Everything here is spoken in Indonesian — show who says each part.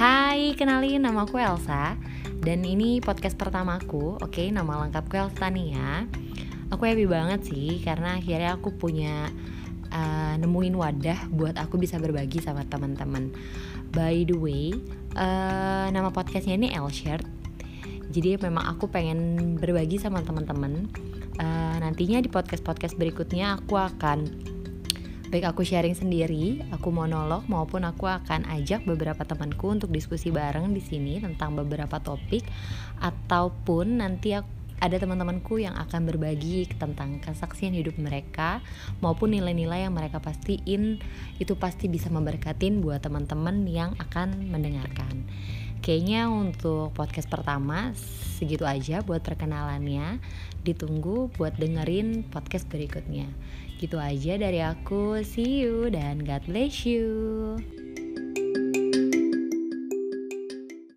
Speaker 1: Hai, kenalin nama aku Elsa. Dan ini podcast pertamaku Oke, nama lengkapku Elsa Tania Aku happy banget sih Karena akhirnya aku punya uh, Nemuin wadah buat aku bisa berbagi sama teman-teman. By the way, uh, nama podcastnya ini Elshared Jadi memang aku pengen berbagi sama teman-teman. Uh, Nantinya di podcast-podcast berikutnya aku akan Baik aku sharing sendiri, aku monolog maupun aku akan ajak beberapa temanku untuk diskusi bareng di sini tentang beberapa topik ataupun nanti aku ada teman-temanku yang akan berbagi tentang kesaksian hidup mereka maupun nilai-nilai yang mereka pastiin itu pasti bisa memberkatin buat teman-teman yang akan mendengarkan. Kayaknya untuk podcast pertama segitu aja buat perkenalannya. Ditunggu buat dengerin podcast berikutnya. Gitu aja dari aku. See you dan God bless you.